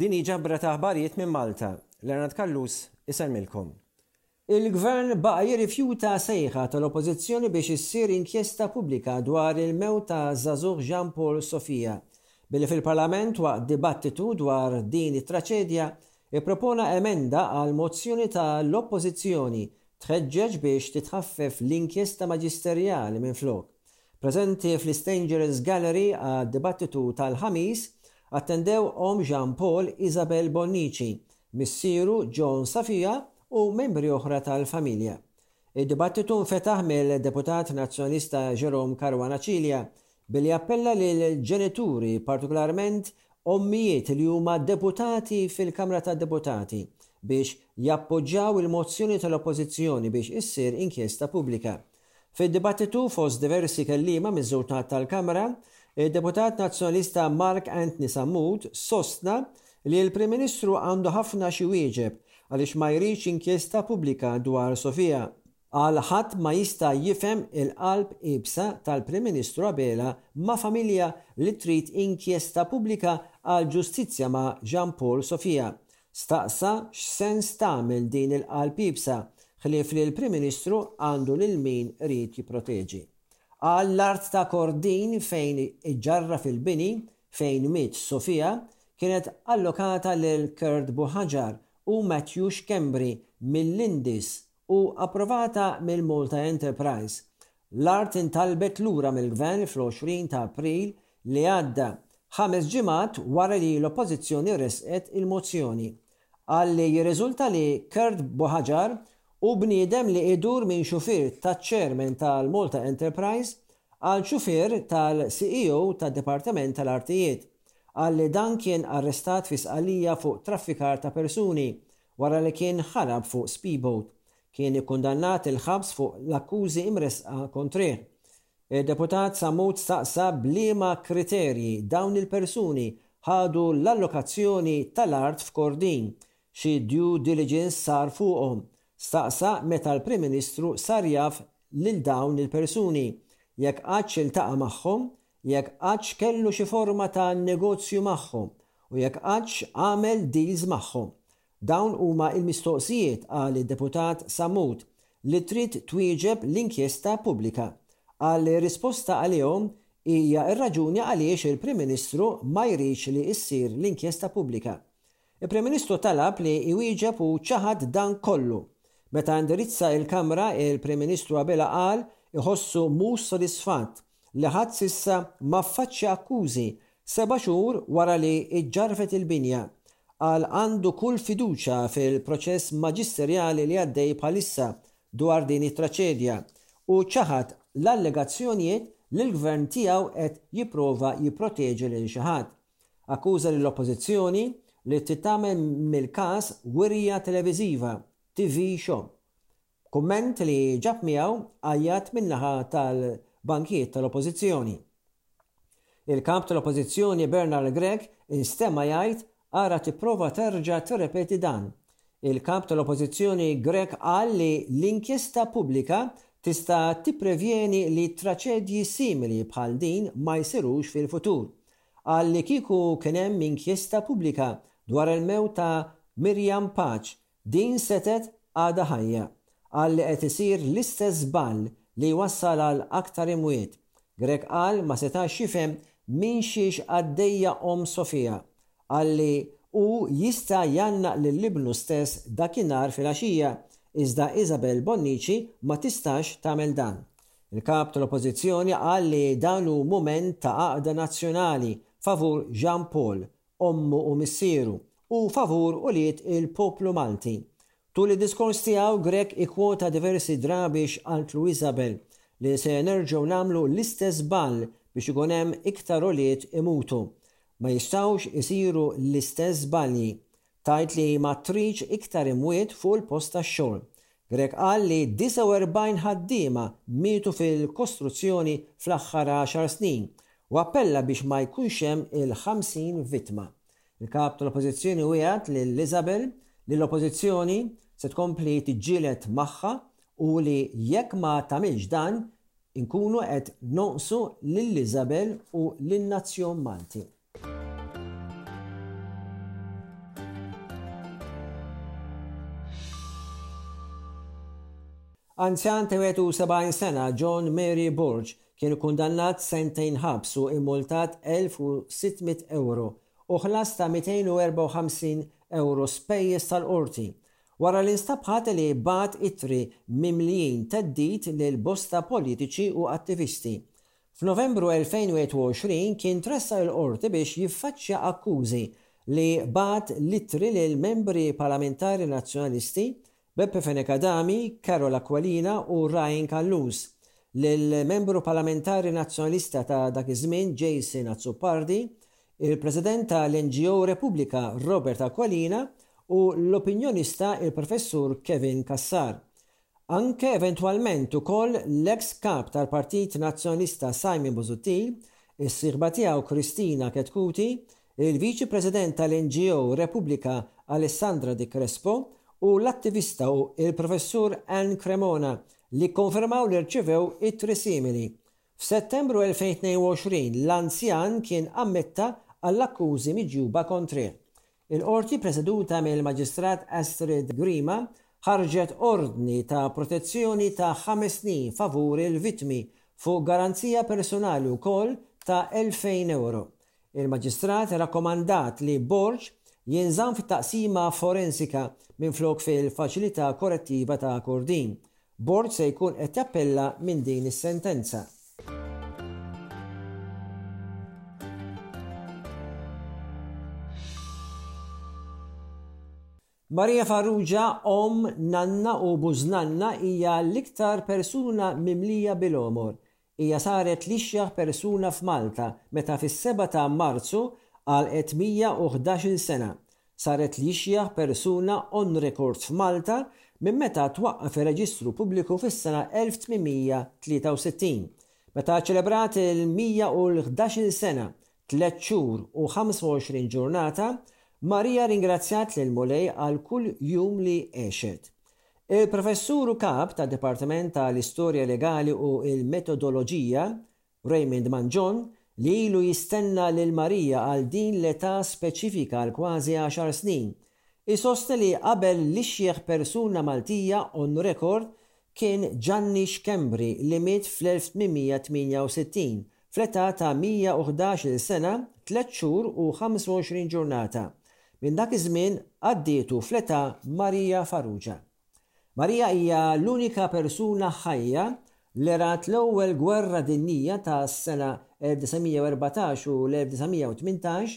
Din hi ġabra ta' aħbarijiet minn Malta. Leonard Callus isellmilkom. Il-Gvern baqa' jirrifjuta sejħa tal-Oppożizzjoni biex issir inkjesta pubblika dwar il-mewt ta' żagħżugħ Jean Paul Sofia, billi fil-Parlament waqt dibattitu dwar din it-traċedja ippropona emenda għal mozzjoni ta' l-Oppożizzjoni Tħeġġeġ biex titħaffef l-inkjesta maġisterjali minflok. Preżenti fl-Estanger's Gallery għad-dibattitu tal-Ħamis attendew omm Jean Paul Isabel Bonnici, missieru John Safia u membri oħra tal-familja. Id-dibattitu nfetaħ mill-Deputat Nazzjonalista Jerome Caruana Cilia Billi appella lill-ġenituri, partikolarment ommijiet li huma deputati fil-Kamra tad-Deputati, biex jappoġġaw il-mozzjoni tal-Oppożizzjoni biex issir inkjesta pubblika. Fid-dibattitu, fost diversi kelliema miż-żutat tal-Kamra, id-Deputat Nazzjonalista Mark Anthony Sammut sostna li l-Prim Ministru għandu ħafna x'iwieġeb għaliex ma jridx inkjesta pubblika dwar Sofia. Qal ħadd ma jista' jifhem il-qalb iebsa tal-Prim Ministru Abela ma' familja li trid inkjesta pubblika għall-ġustizzja ma' Jean Paul Sofia. Staqsa x'sens tagħmel din il-qalb iebsa, ħlief li l-Prim Ministru għandu lil min ried jipproteġi. Qal l-art ta' Kordin fejn iġġarraf il-bini fejn miet Sofia kienet allokata lil Kurt Buhaġar u Matthew Schembri mill-Lindis u approvata mill-Malta Enterprise, l-art intalbet lura mill-Gvern fl-20 ta' April li għadda, ħames ġimgħat wara li l-Oppożizzjoni ressqet il-mozzjoni. Qal li jirriżulta li Kurt Buhagiar hu bniedem li idur minn xufier taċ-Chairman tal-Malta Enterprise għal xufier tal-CEO tad-Dipartiment tal-Artijiet. Qal li dan kien arrestat fi Sqallija fuq traffikar ta' persuni Wara li kien ħarab fuq speedboat, kien ikkundannat il-ħabs fuq l-akkużi imressqa kontrih. Id-Deputat Sammut staqsa b'liema kriterji dawn il-persuni ħadu l-allokazzjoni tal-art f'Kordin, xi due diligence sar fuqhom, staqsa meta l-Prim Ministru sar jaf lil dawn il-persuni, jekk għadx iltaqa' magħhom jekk qattx kellu xi forma ta' negozju magħhom u jekk qattx għamel deals magħhom. Dawn huma l-mistoqsijiet, qal id-Deputat Sammut, li trid twieġeb l-inkjesta pubblika. Qal li r-risposta għalihom hija r-raġuni għaliex il-Prim Ministru ma jridx li issir l-inkjesta pubblika. Il-Prim Ministru talab li jwieġeb u ċaħad dan kollu. Meta indirizza l-Kamra, il-Prim Ministru Abela qal iħossu mhux sodisfatt li ħadd s'issa ma ffaċċja akkużi seba' xhur wara li ġġarfet il-binja, qal għandu kull fiduċja fil-proċess maġisterjali li għaddej bħalissa dwar din it-traċedja u ċaħad l-allegazzjonjiet li l-Gvern tiegħu qed jipprova jipproteġi lil xi ħadd. Akkuża lill-Oppożizzjoni li trid tagħmel mill-każ wirja televiżiva, TV show. Kumment li ġab miegħu għajjat min-naħa tal-bankijiet tal-Oppożizzjoni. Il-Kap tal-Oppożizzjoni Bernard Grech instema' jgħid ara tipprova terġa' tirrepeti dan. Il-Kap tal-Oppożizzjoni Grech qal li l-inkjesta pubblika tista' tipprevjeni li traċedji simili bħal din ma jsirux fil-futur. Qal li kieku kien hemm inkjesta pubblika dwar il-mewt ta' Miriam Paċ Din setgħet għadha ħajja. Qal li qed isir l-istess żball li jwassal għal aktar imwiet. Grech qal ma setax jifhem minn xiex għaddejja omm Sofia. Qal li hu jista' jgħannaq lil ibnu stess dakinhar filgħaxija iżda Isabel Bonnici ma tistax tagħmel dan. Il-Kap tal-Oppożizzjoni qal li dan hu mument ta' għaqda nazzjonali favur Jean Paul ommu u missieru, u favur ulied il-poplu Malti. Tul id-diskors tiegħu, Grech ikkwota diversi drabi x'qalt Louis Zabel, li se nerġgħu nagħmlu l-istess żball biex ikun hemm iktar ulied imutu. Ma jistgħux isiru l-istess żbalji. Tgħid li ma tridx iktar imwiet fuq il-post tax-xogħol. Grech qal li 49 ħaddiema mietu fil-kostruzzjoni fl-aħħar għaxar snin u appella biex ma jkunx hemm il-50 vittma. Il-Kap tal-Oppożizzjoni wiegħed lil Isabel li l-Oppożizzjoni se tkompli tiġġieled magħha u li jekk ma tagħmilx dan inkunu qed nonqsu lil Isabel u lin-nazzjon Malti. Anzjan ta' 71 sena John Mary Borg kien kundannat sentejn ħabs u immultat 1600 ewro u ħlas ta' 254 ewro spejjeż tal-qorti wara li nstab ħati li bagħat ittri mimlijin theddid lil bosta politiċi u attivisti F'Novembru 2021 kien tressaq il-Qorti biex jiffaċċja akkużi li bagħat l-ittri lil membri Parlamentari Nazzjonalisti, Beppe Fenech Adami, Carol Aquilina u Ryan Callus, lill-Membru Parlamentari Nazzjonalista ta' dak iż-żmien Jason Azzopardi, il-President ta' l-NGO Repubblika Robert Aquilina u l-opinjonista il-Professur Kevin Cassar. Anke eventwalment ukoll l-eks Kap tal-Partit Nazzjonalista Simon Busuttil, is-sieħba tiegħu Christina Chetcuti, il-Viċi President tal-NGO Repubblika Alessandra Di Crespo u l-attivista u il-Professur Anne Cremona li kkonfermaw li rċivew ittri simili. F'Settembru 2022 l-anzjan kien ammetta għall-akkużi miġjuba kontrih. Il-Qorti preseduta mill-Maġistrat Astrid Grima ħarġet ordni ta' protezzjoni ta' ħames snin favur il-vittmi fuq garanzija persunali wkoll ta' elfejn ewro. Il-Maġistrat rakkomandat li Borg jinżamm fit-Taqsima Forensika minflok fil-Faċilità Korrettiva ta' Kordin Borg se jkun qed jappella minn din is-sentenza. Maria Farrugia, omm, nanna u bużnanna hija l-iktar persuna mimlija bil-għomor Hija saret l-ixjah persuna f'Malta meta fis-seba' ta' Marzu għalqet 111-il sena. Saret l-ixjah persuna on record f'Malta minn meta twaqqaf ir-reġistru pubbliku fis-sena 1863, meta ċċelebrat il-111-il sena, tliet xhur u 25 ġurnata, Marija ringrazzjat lill-Mulej għal kull jum li għexet. Il-Professur u Kap tad-Dipartiment tal-Istorja Legali u l-Metodoloġija, Raymond Mangion, li ilu jistenna lil Maria għal din l-età speċifika għal kważi għaxar snin, isostni li qabel l-ixjeħ persuna Maltija on record kien Ġanni Schembri li miet fl-1868 fl-età ta' 111-il sena, tliet xhur u 25 ġurnata minn dak iż-żmien qaddietu fl-età Maria Farrugia. Maria hija l-unika persuna ħajja li rat l-Ewwel Gwerra Dinjija tas-sena 1914 u l-1918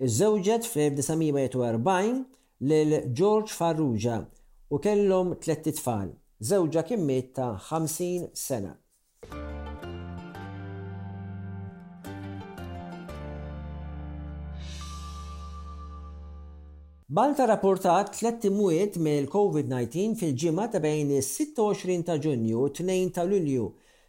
Iżżewġet fl-1941 lil George Farrugia u kellhom tlett itfal. Żewġha kien miet ta' 50 sena. Malta rrapportat tlett imwiet mill-Covid-19 fil-ġimgħa ta' bejn is-26 ta' Ġunju u t-Tnejn ta' Lulju,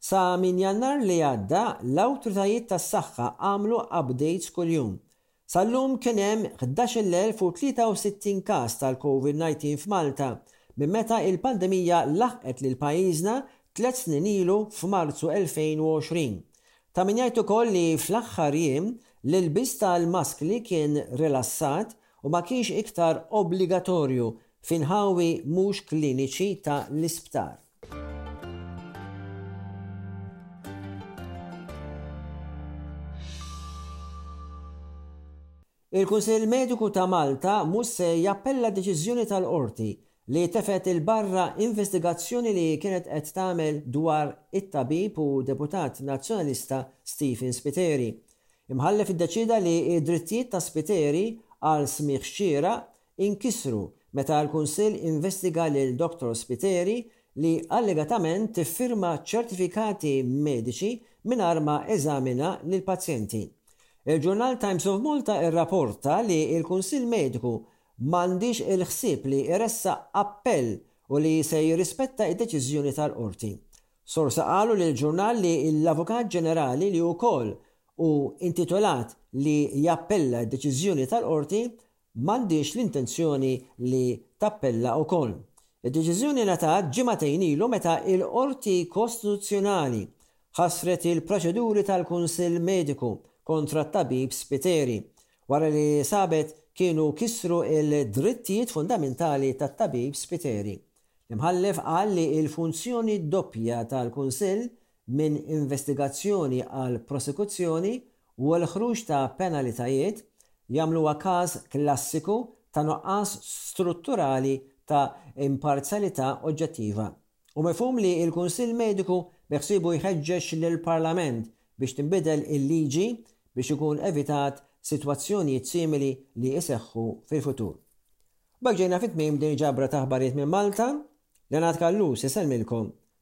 Sa minn Jannar li għadda, l-awtoritajiet tas-saħħa għamlu updates kuljum. Sal-lum kien hemm 11,063 każ tal-COVID-19 f'Malta minn meta il-pandemija laħqet lil pajjiżna tliet snin ilu f'Marzu 2020. Ta' min jgħid ukoll li fl-aħħar jiem l-ilbies tal-maskli kien rilassat u ma kienx iktar obbligatorju f'inħawi mhux kliniċi ta' l-isptar. Il-Kunsill Mediku ta' Malta mhux se jappella deċiżjoni tal-Qorti li tefgħet 'il barra investigazzjoni li kienet qed tagħmel dwar it-tabib u deputat Nazzjonalista Stephen Spiteri. Imħallef iddeċieda li d-drittijiet ta' Spiteri għal smigħ xieraq inkisru meta l-Kunsill investiga lil Dottor Spiteri li allegatament iffirma ċertifikati mediċi mingħajr ma eżamina lill-pazjenti. Il-ġurnal Times of Malta rraporta li l-Kunsill Mediku m'għandhiex il-ħsieb li jressaq appell u li se jirrispetta d-deċiżjoni tal-Qorti. Sorsi qalu lill-ġurnal li l-Avukat Ġenerali li wkoll hu intitolat li jappella d-deċiżjoni tal-Qorti m'għandhiex l-intenzjoni li tappella ukoll. Id-deċiżjoni ngħatat ġimagħtejn ilu meta l-Qorti Kostituzzjonali ħassret il-proċeduri tal-Kunsill Mediku kontra t-tabib Spiteri, wara li sabet kienu kisru l-drittijiet fundamentali tat-tabib Spiteri. L-Imħallef qal li l-funzjoni doppja tal-Kunsill minn investigazzjoni għal prosekuzzjoni u l-ħruġ ta' penalitajiet jagħmluha każ klassiku ta' nuqqas strutturali ta' imparzjalità oġġettiva. Hu mifhum li l-Kunsill Mediku beħsiebu jħeġġeġ lill-Parlament biex tinbidel il-liġi biex ikun evitat sitwazzjonijiet simili li jseħħu fil-futur. B'hekk ġejna fi tmiem din il-ġabra ta' aħbarijiet minn Malta. Leonard Callus isellmilkom